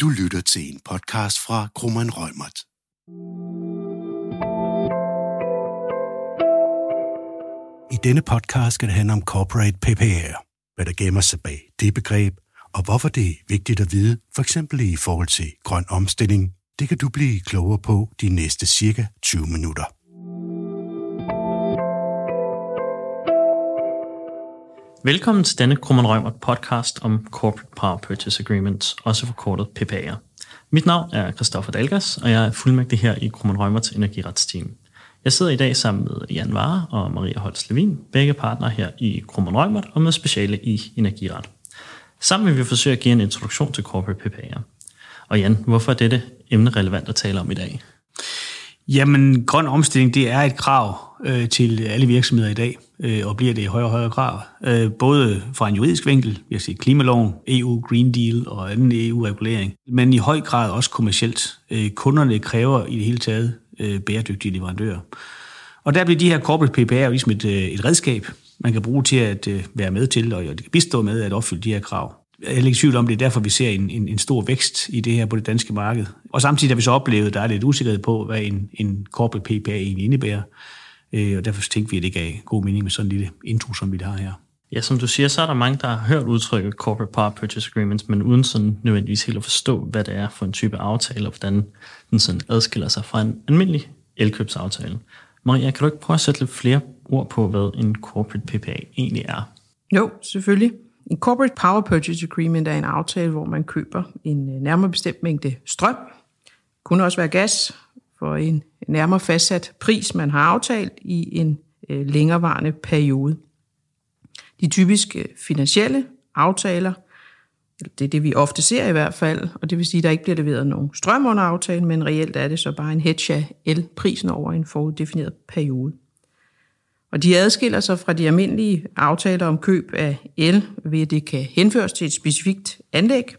Du lytter til en podcast fra Krummeren Rømert. I denne podcast skal det handle om corporate PPR, hvad der gemmer sig bag det begreb, og hvorfor det er vigtigt at vide, for eksempel i forhold til grøn omstilling. Det kan du blive klogere på de næste cirka 20 minutter. Velkommen til denne Krummen Rømer podcast om Corporate Power Purchase Agreements, også forkortet PPA'er. Mit navn er Christoffer Dalgas, og jeg er fuldmægtig her i Krummen Rømers energiretsteam. Jeg sidder i dag sammen med Jan Vare og Maria Holst Levin, begge partnere her i Krummen Rømert og med speciale i energiret. Sammen vil vi forsøge at give en introduktion til corporate PPA'er. Og Jan, hvorfor er dette emne relevant at tale om i dag? Jamen, grøn omstilling, det er et krav øh, til alle virksomheder i dag, øh, og bliver det i højere og højere grad. Øh, både fra en juridisk vinkel, vi har set klimaloven, EU Green Deal og anden EU-regulering, men i høj grad også kommercielt. Øh, kunderne kræver i det hele taget øh, bæredygtige leverandører. Og der bliver de her corporate PPA'er ligesom et, øh, et redskab, man kan bruge til at øh, være med til, og det kan bistå med at opfylde de her krav. Jeg er ikke tvivl om, det er derfor, vi ser en, en, en stor vækst i det her på det danske marked. Og samtidig har vi så oplevet, der er lidt usikkerhed på, hvad en, en corporate PPA egentlig indebærer. Øh, og derfor tænkte vi, at det gav god mening med sådan en lille intro, som vi har her. Ja, som du siger, så er der mange, der har hørt udtrykket Corporate Power Purchase Agreements, men uden sådan nødvendigvis helt at forstå, hvad det er for en type aftale, og hvordan den sådan adskiller sig fra en almindelig elkøbsaftale. Maria, kan du ikke prøve at sætte lidt flere ord på, hvad en Corporate PPA egentlig er? Jo, selvfølgelig. En Corporate Power Purchase Agreement er en aftale, hvor man køber en øh, nærmere bestemt mængde strøm. Det kunne også være gas for en nærmere fastsat pris, man har aftalt i en øh, længerevarende periode. De typiske øh, finansielle aftaler, det er det, vi ofte ser i hvert fald, og det vil sige, at der ikke bliver leveret nogen strøm under aftalen, men reelt er det så bare en hedge af elprisen over en foruddefineret periode. Og de adskiller sig fra de almindelige aftaler om køb af el, ved at det kan henføres til et specifikt anlæg.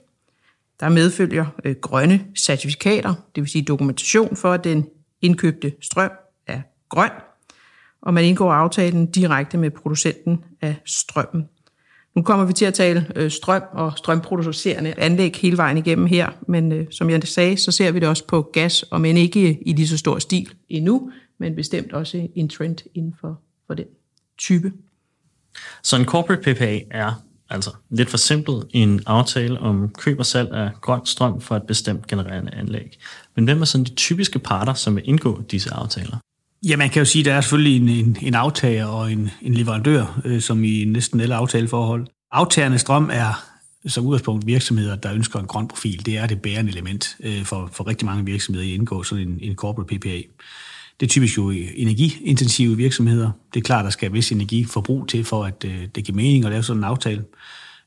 Der medfølger øh, grønne certifikater, det vil sige dokumentation for, at den indkøbte strøm er grøn, og man indgår aftalen direkte med producenten af strømmen. Nu kommer vi til at tale øh, strøm og strømproducerende anlæg hele vejen igennem her, men øh, som jeg sagde, så ser vi det også på gas, og men ikke i lige så stor stil endnu, men bestemt også en trend inden for, for den type. Så en corporate PPA er altså lidt for simpelt en aftale om køb og salg af grøn strøm for et bestemt genererende anlæg. Men hvem er sådan de typiske parter, som vil indgå disse aftaler? Ja, man kan jo sige, at der er selvfølgelig en, en, en aftager og en, en leverandør, øh, som i næsten alle aftaleforhold. Aftagerne strøm er som udgangspunkt virksomheder, der ønsker en grøn profil. Det er det bærende element øh, for, for rigtig mange virksomheder at indgå sådan en, en corporate PPA. Det er typisk jo energiintensive virksomheder. Det er klart, der skal vis energiforbrug til, for at øh, det giver mening at lave sådan en aftale.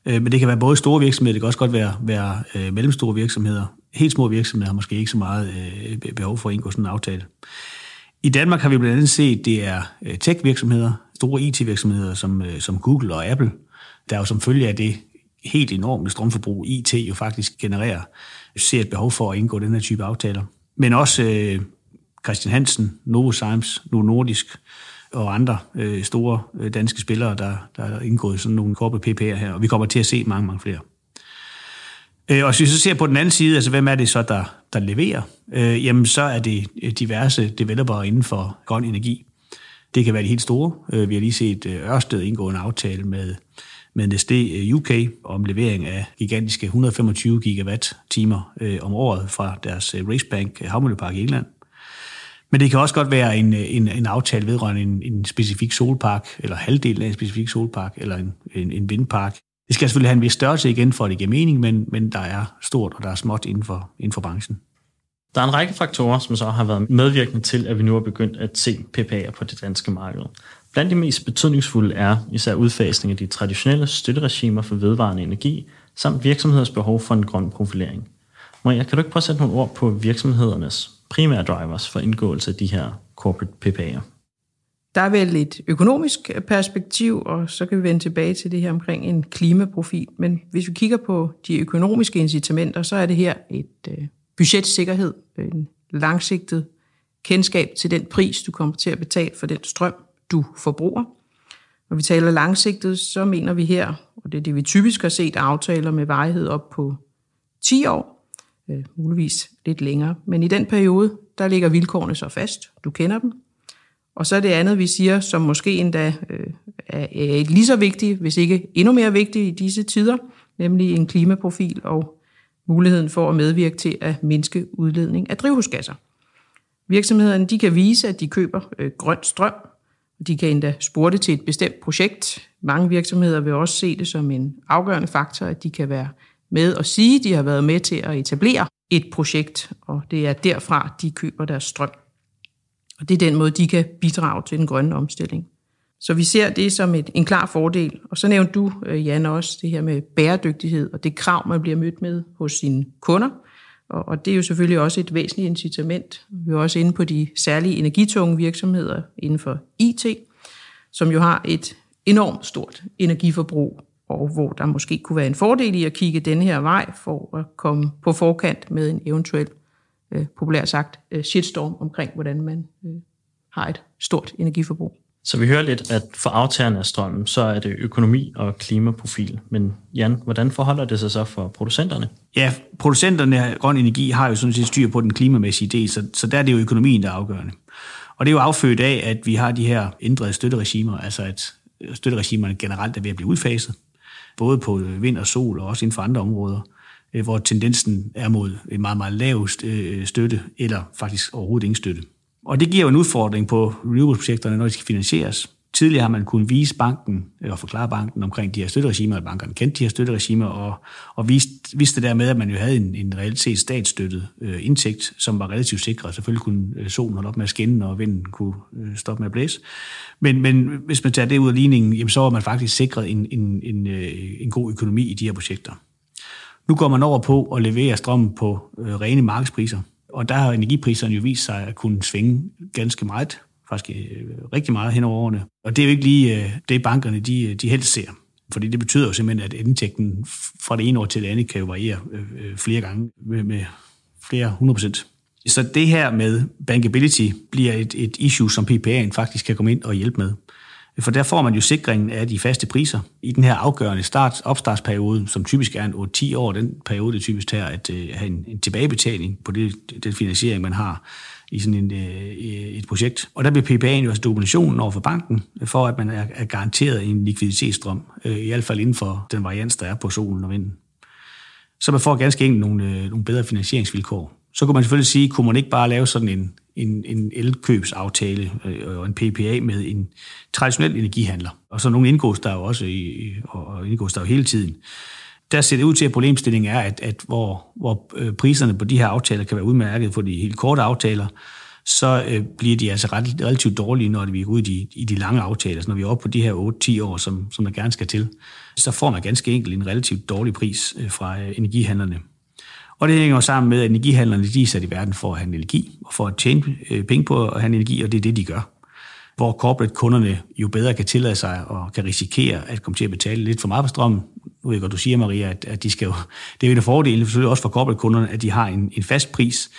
Øh, men det kan være både store virksomheder, det kan også godt være, være øh, mellemstore virksomheder. Helt små virksomheder har måske ikke så meget øh, behov for at indgå sådan en aftale. I Danmark har vi blandt andet set, at det er øh, tech-virksomheder, store IT-virksomheder som, øh, som Google og Apple, der jo som følge af det helt enorme strømforbrug, IT jo faktisk genererer, ser et behov for at indgå den her type aftaler. Men også øh, Christian Hansen, Novozymes, Novo Nordisk og andre øh, store øh, danske spillere, der, der er indgået sådan nogle corporate PP'er her, og vi kommer til at se mange, mange flere. Øh, og hvis vi så ser på den anden side, altså hvem er det så, der, der leverer? Øh, jamen så er det øh, diverse developere inden for grøn energi. Det kan være de helt store. Øh, vi har lige set øh, Ørsted indgå en aftale med, med Nestlé øh, UK om levering af gigantiske 125 gigawatt-timer øh, om året fra deres øh, Racebank øh, havmøllepark i England. Men det kan også godt være en, en, en aftale vedrørende en, en specifik solpark, eller halvdelen af en specifik solpark, eller en, en, en vindpark. Det skal selvfølgelig have en vis størrelse igen, for at det giver mening, men, men der er stort, og der er småt inden for, inden for branchen. Der er en række faktorer, som så har været medvirkende til, at vi nu har begyndt at se PPA'er på det danske marked. Blandt de mest betydningsfulde er især udfasning af de traditionelle støtteregimer for vedvarende energi, samt virksomheders behov for en grøn profilering. Maria, kan du ikke prøve at sætte nogle ord på virksomhedernes primære drivers for indgåelse af de her corporate PPA'er? Der er vel et økonomisk perspektiv, og så kan vi vende tilbage til det her omkring en klimaprofil. Men hvis vi kigger på de økonomiske incitamenter, så er det her et øh, budgetsikkerhed, en langsigtet kendskab til den pris, du kommer til at betale for den strøm, du forbruger. Når vi taler langsigtet, så mener vi her, og det er det, vi typisk har set aftaler med varighed op på 10 år, øh, muligvis lidt længere. Men i den periode, der ligger vilkårene så fast. Du kender dem. Og så er det andet, vi siger, som måske endda øh, er, er lige så vigtigt, hvis ikke endnu mere vigtigt i disse tider, nemlig en klimaprofil og muligheden for at medvirke til at mindske udledning af drivhusgasser. Virksomhederne de kan vise, at de køber øh, grøn strøm, og de kan endda spore det til et bestemt projekt. Mange virksomheder vil også se det som en afgørende faktor, at de kan være med at sige, at de har været med til at etablere et projekt, og det er derfra, de køber deres strøm. Og det er den måde, de kan bidrage til den grønne omstilling. Så vi ser det som et, en klar fordel. Og så nævnte du, øh, Jan, også det her med bæredygtighed og det krav, man bliver mødt med hos sine kunder. Og, og det er jo selvfølgelig også et væsentligt incitament. Vi er også inde på de særlige energitunge virksomheder inden for IT, som jo har et enormt stort energiforbrug, og hvor der måske kunne være en fordel i at kigge denne her vej for at komme på forkant med en eventuel, øh, populært sagt, øh, shitstorm omkring, hvordan man øh, har et stort energiforbrug. Så vi hører lidt, at for aftagerne af strømmen, så er det økonomi og klimaprofil. Men Jan, hvordan forholder det sig så for producenterne? Ja, producenterne af grøn energi har jo sådan set styr på den klimamæssige del, så, så der er det jo økonomien, der er afgørende. Og det er jo affødt af, at vi har de her ændrede støtteregimer, altså at støtteregimerne generelt er ved at blive udfaset, både på vind og sol og også inden for andre områder, øh, hvor tendensen er mod en meget, meget lav øh, støtte, eller faktisk overhovedet ingen støtte. Og det giver jo en udfordring på renewable-projekterne, når de skal finansieres. Tidligere har man kunnet vise banken, øh, eller forklare banken omkring de her støtteregimer, at bankerne kendte de her støtteregimer, og, og viste, viste dermed, at man jo havde en, en reelt set statsstøttet øh, indtægt, som var relativt sikret. Selvfølgelig kunne øh, solen holde op med at skinne, og vinden kunne øh, stoppe med at blæse. Men, men hvis man tager det ud af ligningen, jamen, så var man faktisk sikret en, en, en, øh, en god økonomi i de her projekter. Nu går man over på at levere strøm på øh, rene markedspriser, og der har energipriserne jo vist sig at kunne svinge ganske meget, faktisk øh, rigtig meget hen over årene. Og det er jo ikke lige øh, det, bankerne de, øh, de helst ser. Fordi det betyder jo simpelthen, at indtægten fra det ene år til det andet kan jo variere flere gange med, med flere 100 procent. Så det her med bankability bliver et, et issue, som PPA'en faktisk kan komme ind og hjælpe med. For der får man jo sikringen af de faste priser i den her afgørende start, opstartsperiode, som typisk er en 8-10 år, den periode, det typisk tager at have en, en tilbagebetaling på det, den finansiering, man har i sådan en, øh, øh, et projekt. Og der bliver PPA'en jo altså dokumentationen over for banken, øh, for at man er, garanteret en likviditetsstrøm, i hvert fald inden for den varians, der er på solen og vinden. Så man får ganske enkelt nogle, nogle bedre finansieringsvilkår. Så kunne man selvfølgelig sige, kunne man ikke bare lave sådan en, en, en elkøbsaftale og en PPA med en traditionel energihandler. Og så nogle indgås der jo også, i, og indgås der jo hele tiden. Der ser det ud til, at problemstillingen er, at, at hvor, hvor øh, priserne på de her aftaler kan være udmærket for de helt korte aftaler, så øh, bliver de altså ret, relativt dårlige, når vi er ude i de, i de lange aftaler. Så når vi er oppe på de her 8-10 år, som, som der gerne skal til, så får man ganske enkelt en relativt dårlig pris øh, fra øh, energihandlerne. Og det hænger jo sammen med, at energihandlerne de er sat i verden for at handle energi, og for at tjene øh, penge på at handle energi, og det er det, de gør. Hvor corporate-kunderne jo bedre kan tillade sig og kan risikere at komme til at betale lidt for meget på strømmen. Nu ved jeg godt, du siger, Maria, at, at de skal jo, det er jo en af fordelene, selvfølgelig også for corporate-kunderne, at de har en, en fast pris,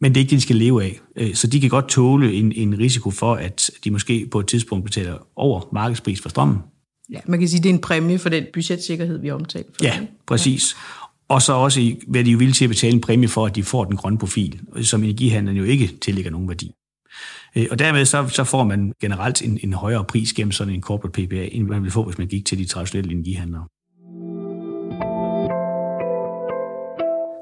men det er ikke det, de skal leve af. Øh, så de kan godt tåle en, en risiko for, at de måske på et tidspunkt betaler over markedspris for strømmen. Ja, man kan sige, at det er en præmie for den budgetsikkerhed, vi omtaler. For ja, præcis. Ja. Og så også hvad de jo villige til at betale en præmie for, at de får den grønne profil, som energihandlen jo ikke tillægger nogen værdi. Øh, og dermed så, så får man generelt en, en højere pris gennem sådan en corporate PPA, end man ville få, hvis man gik til de traditionelle energihandlere.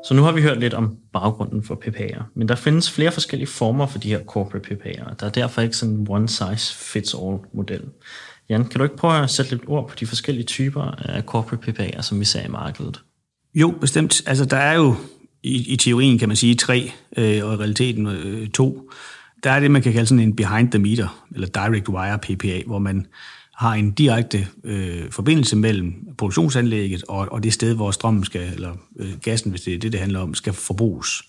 Så nu har vi hørt lidt om baggrunden for PPA'er, men der findes flere forskellige former for de her corporate PPA'er. Der er derfor ikke sådan en one size fits all model. Jan, kan du ikke prøve at sætte lidt ord på de forskellige typer af corporate PPA'er, som vi ser i markedet? Jo, bestemt. Altså, der er jo i, i teorien, kan man sige, tre, øh, og i realiteten øh, to. Der er det, man kan kalde sådan en behind the meter, eller direct wire PPA, hvor man har en direkte øh, forbindelse mellem produktionsanlægget og, og det sted, hvor strømmen skal, eller øh, gassen, hvis det er det, det handler om, skal forbruges.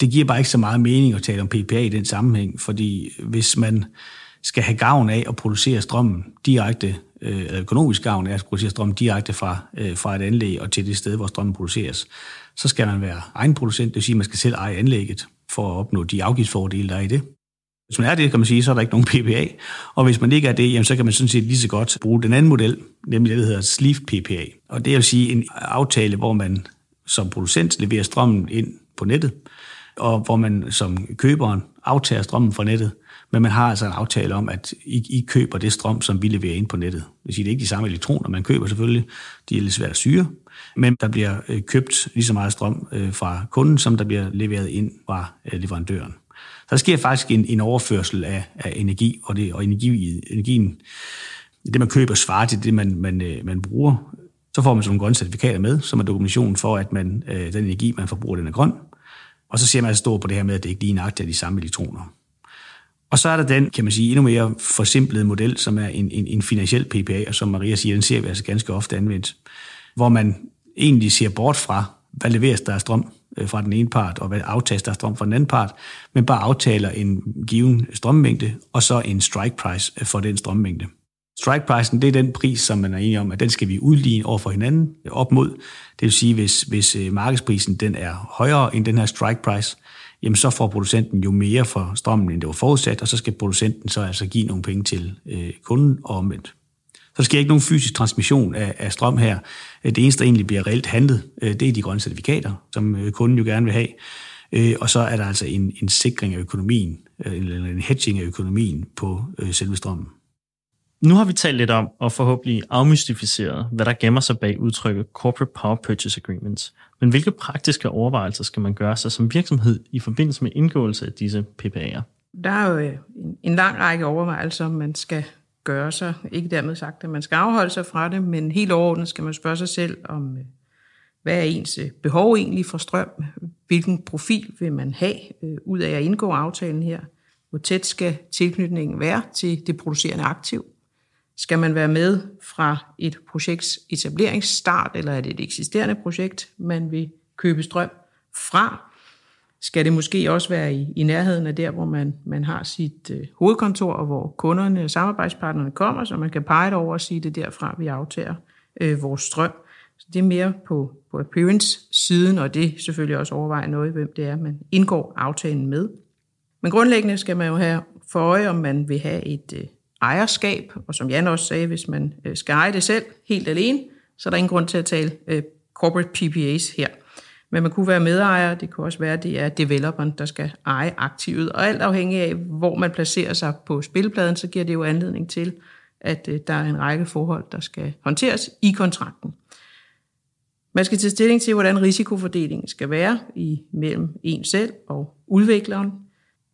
Det giver bare ikke så meget mening at tale om PPA i den sammenhæng, fordi hvis man skal have gavn af at producere strømmen direkte øh, økonomisk gavn af at producere strøm direkte fra, øh, fra et anlæg og til det sted, hvor strømmen produceres, så skal man være egen producent, det vil sige, at man skal selv eje anlægget for at opnå de afgiftsfordele, der er i det. Hvis man er det, kan man sige, så er der ikke nogen PPA. Og hvis man ikke er det, jamen, så kan man sådan set lige så godt bruge den anden model, nemlig det, der hedder sleeve PPA. Og det vil sige en aftale, hvor man som producent leverer strømmen ind på nettet, og hvor man som køberen aftager strømmen fra nettet, men man har altså en aftale om, at I, I køber det strøm, som vi leverer ind på nettet. Det vil sige, det er ikke de samme elektroner, man køber selvfølgelig, de er lidt svært at syre, men der bliver øh, købt lige så meget strøm øh, fra kunden, som der bliver leveret ind fra øh, leverandøren. Så der sker faktisk en, en overførsel af, af energi, og, det, og energi, energien, det man køber, svarer til det, man, man, øh, man bruger. Så får man sådan nogle grønne certifikater med, som er dokumentation for, at man, øh, den energi, man forbruger, den er grøn. Og så ser man altså stort på det her med, at det ikke lige nøjagtigt er de samme elektroner. Og så er der den, kan man sige, endnu mere forsimplede model, som er en, en, en finansiel PPA, og som Maria siger, den ser vi altså ganske ofte anvendt, hvor man egentlig ser bort fra, hvad leveres der af strøm Øh, fra den ene part, og hvad aftages der strøm fra den anden part, men bare aftaler en given strømmængde, og så en strike price øh, for den strømmængde. Strike-pricen, det er den pris, som man er enige om, at den skal vi udligne over for hinanden øh, op mod. Det vil sige, hvis, hvis markedsprisen den er højere end den her strike-price, jamen så får producenten jo mere for strømmen, end det var forudsat, og så skal producenten så altså give nogle penge til øh, kunden og omvendt. Så sker ikke nogen fysisk transmission af, af strøm her. Det eneste, der egentlig bliver reelt handlet, øh, det er de grønne certifikater, som øh, kunden jo gerne vil have. Øh, og så er der altså en, en sikring af økonomien, eller en hedging af økonomien på selve strømmen. Nu har vi talt lidt om, og forhåbentlig afmystificeret, hvad der gemmer sig bag udtrykket Corporate Power Purchase Agreements. Men hvilke praktiske overvejelser skal man gøre sig som virksomhed i forbindelse med indgåelse af disse PPA'er? Der er jo en lang række overvejelser, man skal gøre sig. Ikke dermed sagt, at man skal afholde sig fra det, men helt overordnet skal man spørge sig selv om, øh, hvad er ens øh, behov egentlig for strøm? Hvilken profil vil man have øh, ud af at indgå aftalen her? Hvor tæt skal tilknytningen være til det producerende aktiv? Skal man være med fra et projekts etableringsstart, eller er det et eksisterende projekt, man vil købe strøm fra? Skal det måske også være i, i nærheden af der, hvor man, man har sit øh, hovedkontor, og hvor kunderne og samarbejdspartnerne kommer, så man kan pege det over og sige, det derfra, vi aftager øh, vores strøm. Så det er mere på, på appearance-siden, og det selvfølgelig også overveje noget, hvem det er, man indgår aftalen med. Men grundlæggende skal man jo have for øje, om man vil have et øh, ejerskab, og som Jan også sagde, hvis man øh, skal eje det selv helt alene, så er der ingen grund til at tale øh, corporate PPAs her. Men man kunne være medejer, det kunne også være, at det er developeren, der skal eje aktivet. Og alt afhængig af, hvor man placerer sig på spilpladen, så giver det jo anledning til, at øh, der er en række forhold, der skal håndteres i kontrakten. Man skal tage stilling til, hvordan risikofordelingen skal være i mellem en selv og udvikleren.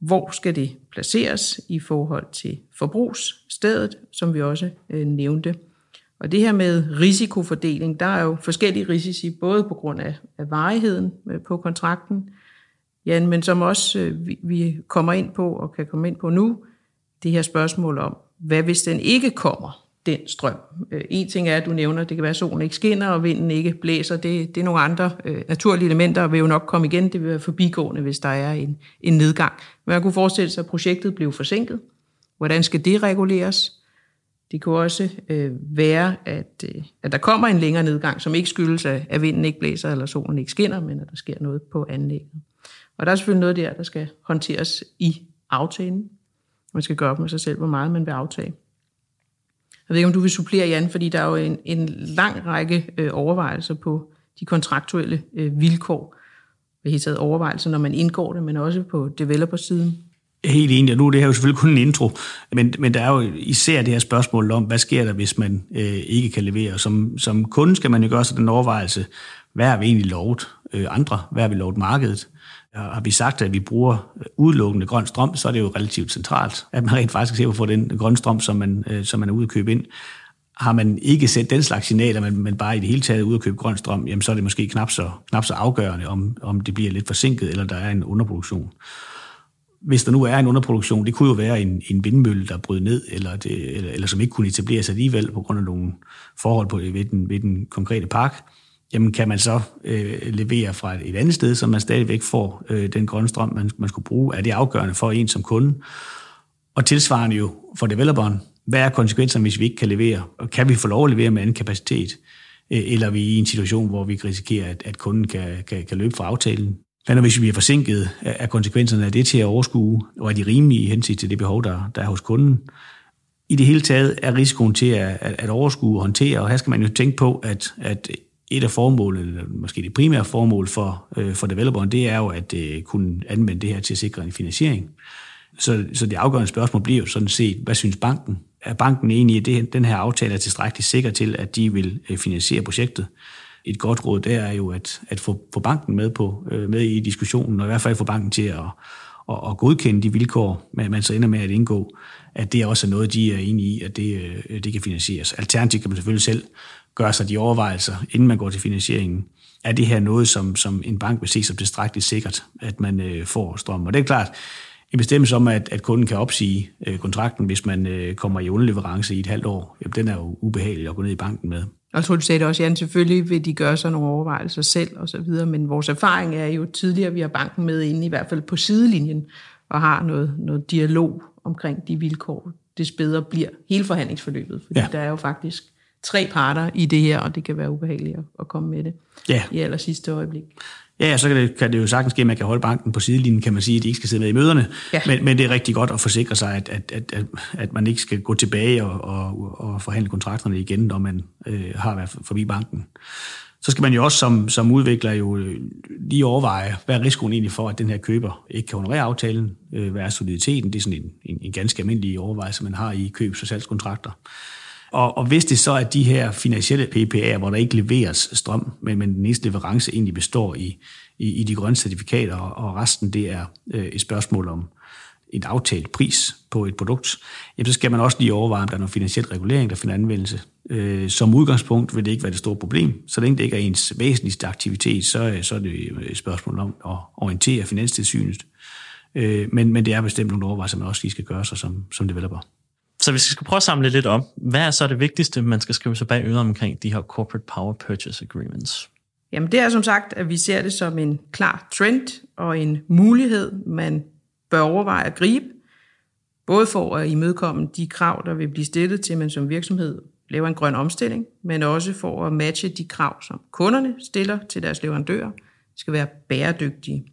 Hvor skal det placeres i forhold til forbrugsstedet, som vi også øh, nævnte. Og det her med risikofordeling, der er jo forskellige risici, både på grund af, af varigheden øh, på kontrakten, ja, men som også øh, vi, vi kommer ind på og kan komme ind på nu, det her spørgsmål om, hvad hvis den ikke kommer, den strøm. Øh, en ting er, at du nævner, at det kan være, at solen ikke skinner, og vinden ikke blæser. Det, det er nogle andre øh, naturlige elementer, og vil jo nok komme igen. Det vil være forbigående, hvis der er en, en nedgang. Men man kunne forestille sig, at projektet blev forsinket. Hvordan skal det reguleres? Det kunne også øh, være, at, øh, at der kommer en længere nedgang, som ikke skyldes, at, at vinden ikke blæser eller solen ikke skinner, men at der sker noget på anlægget. Og der er selvfølgelig noget der, der skal håndteres i aftalen. Man skal gøre op med sig selv, hvor meget man vil aftage. Jeg ved ikke, om du vil supplere, Jan, fordi der er jo en, en lang række øh, overvejelser på de kontraktuelle øh, vilkår. Vi har taget overvejelser, når man indgår det, men også på developer-siden. Helt enig, og nu er det her jo selvfølgelig kun en intro, men, men der er jo især det her spørgsmål om, hvad sker der, hvis man øh, ikke kan levere? Som, som kunde skal man jo gøre sig den overvejelse, hvad har vi egentlig lovet øh, andre? Hvad har vi lovet markedet? Har vi sagt, at vi bruger øh, udelukkende grøn strøm, så er det jo relativt centralt, at man rent faktisk ser på den grøn strøm, som man, øh, som man er ude at købe ind. Har man ikke set den slags signaler, men, men bare i det hele taget ude at købe grøn strøm, jamen så er det måske knap så, knap så afgørende, om, om det bliver lidt forsinket, eller der er en underproduktion hvis der nu er en underproduktion, det kunne jo være en, en vindmølle, der bryder ned, eller, det, eller, eller som ikke kunne etableres alligevel på grund af nogle forhold på, ved, den, ved den konkrete park, jamen kan man så øh, levere fra et, et andet sted, så man stadigvæk får øh, den grønne strøm, man, man skulle bruge. Er det afgørende for en som kunde? Og tilsvarende jo for developeren, hvad er konsekvenserne, hvis vi ikke kan levere? Og kan vi få lov at levere med anden kapacitet? Øh, eller er vi i en situation, hvor vi kan risikere, at, at kunden kan, kan, kan løbe fra aftalen? Hvad nu, hvis vi er forsinket? Er konsekvenserne af det til at overskue, og er de rimelige i hensyn til det behov, der, der er hos kunden? I det hele taget er risikoen til at, at, at overskue og håndtere, og her skal man jo tænke på, at, at et af formålene, eller måske det primære formål for, øh, for developeren, det er jo at øh, kunne anvende det her til at sikre en finansiering. Så, så det afgørende spørgsmål bliver jo sådan set, hvad synes banken? Er banken enig i, at det, den her aftale er tilstrækkeligt sikker til, at de vil øh, finansiere projektet? Et godt råd der er jo at, at få, få banken med, på, øh, med i diskussionen, og i hvert fald få banken til at, at, at godkende de vilkår, man så ender med at indgå, at det også er noget, de er enige i, at det, øh, det kan finansieres. Alternativt kan man selvfølgelig selv gøre sig de overvejelser, inden man går til finansieringen. Er det her noget, som, som en bank vil se som tilstrækkeligt sikkert, at man øh, får strøm? Og det er klart, en bestemmelse om, at, at kunden kan opsige øh, kontrakten, hvis man øh, kommer i underleverance i et halvt år, jamen, den er jo ubehagelig at gå ned i banken med. Og jeg tror, du sagde det også, Jan, selvfølgelig vil de gøre sig nogle overvejelser selv og så videre, men vores erfaring er jo tidligere, vi har banken med inde, i hvert fald på sidelinjen, og har noget, noget dialog omkring de vilkår, det bedre bliver hele forhandlingsforløbet, fordi ja. der er jo faktisk tre parter i det her, og det kan være ubehageligt at komme med det ja. i aller sidste øjeblik. Ja, så kan det, kan det jo sagtens ske, at man kan holde banken på sidelinjen, kan man sige, at de ikke skal sidde med i møderne. Ja. Men, men det er rigtig godt at forsikre sig, at, at, at, at, man ikke skal gå tilbage og, og, og forhandle kontrakterne igen, når man øh, har været forbi banken. Så skal man jo også som, som udvikler jo øh, lige overveje, hvad er risikoen egentlig for, at den her køber ikke kan honorere aftalen, øh, hvad er soliditeten, det er sådan en, en, en ganske almindelig overvejelse, man har i købs- og salgskontrakter. Og, og hvis det så er de her finansielle PPA'er, hvor der ikke leveres strøm, men, men den eneste leverance egentlig består i, i, i de grønne certifikater, og, og resten det er øh, et spørgsmål om en aftalt pris på et produkt, jamen, så skal man også lige overveje, om der er noget finansiel regulering, der finder anvendelse. Øh, som udgangspunkt vil det ikke være det store problem. Så længe det ikke er ens væsentligste aktivitet, så, øh, så er det øh, et spørgsmål om at orientere Finanstilsynet. Øh, men, men det er bestemt nogle overvejelser, man også lige skal gøre sig som, som developer. Så hvis vi skal prøve at samle lidt op, hvad er så det vigtigste, man skal skrive sig bag øret omkring de her Corporate Power Purchase Agreements? Jamen det er som sagt, at vi ser det som en klar trend og en mulighed, man bør overveje at gribe, både for at imødekomme de krav, der vil blive stillet til, at man som virksomhed laver en grøn omstilling, men også for at matche de krav, som kunderne stiller til deres leverandører, skal være bæredygtige.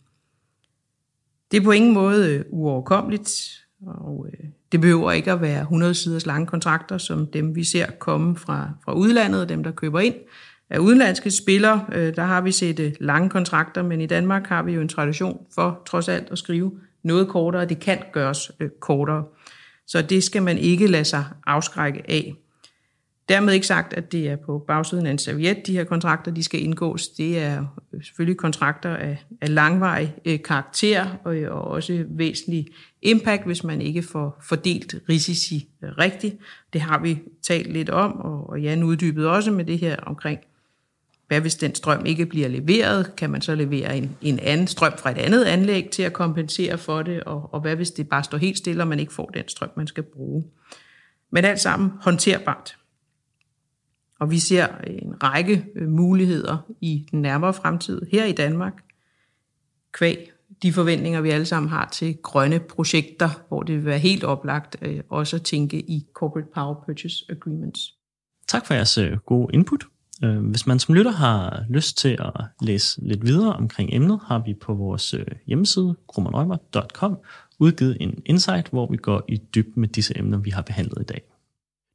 Det er på ingen måde øh, uoverkommeligt, og øh, det behøver ikke at være 100 siders lange kontrakter, som dem vi ser komme fra, fra udlandet, dem der køber ind. Af udenlandske spillere, øh, der har vi set øh, lange kontrakter, men i Danmark har vi jo en tradition for trods alt at skrive noget kortere. Det kan gøres øh, kortere. Så det skal man ikke lade sig afskrække af. Dermed ikke sagt, at det er på bagsiden af en serviet, de her kontrakter, de skal indgås. Det er selvfølgelig kontrakter af, af langvarig øh, karakter og, øh, og også væsentlig impact, hvis man ikke får fordelt risici øh, rigtigt. Det har vi talt lidt om, og, og Jan uddybede også med det her omkring, hvad hvis den strøm ikke bliver leveret? Kan man så levere en, en anden strøm fra et andet anlæg til at kompensere for det? Og, og hvad hvis det bare står helt stille, og man ikke får den strøm, man skal bruge? Men alt sammen håndterbart. Og vi ser en række øh, muligheder i den nærmere fremtid her i Danmark, kvæg de forventninger, vi alle sammen har til grønne projekter, hvor det vil være helt oplagt øh, også at tænke i Corporate Power Purchase Agreements. Tak for jeres øh, gode input. Hvis man som lytter har lyst til at læse lidt videre omkring emnet, har vi på vores hjemmeside, krummerøjmer.com, udgivet en insight, hvor vi går i dybden med disse emner, vi har behandlet i dag.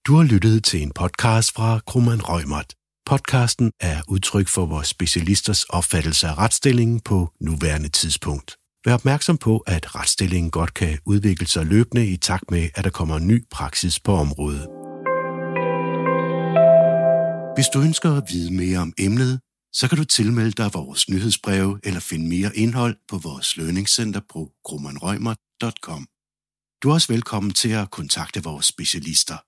Du har lyttet til en podcast fra Krummeren Rømert. Podcasten er udtryk for vores specialisters opfattelse af retsstillingen på nuværende tidspunkt. Vær opmærksom på, at retsstillingen godt kan udvikle sig løbende i takt med, at der kommer ny praksis på området. Hvis du ønsker at vide mere om emnet, så kan du tilmelde dig vores nyhedsbreve eller finde mere indhold på vores lønningscenter på grummanrøgmer.com. Du er også velkommen til at kontakte vores specialister.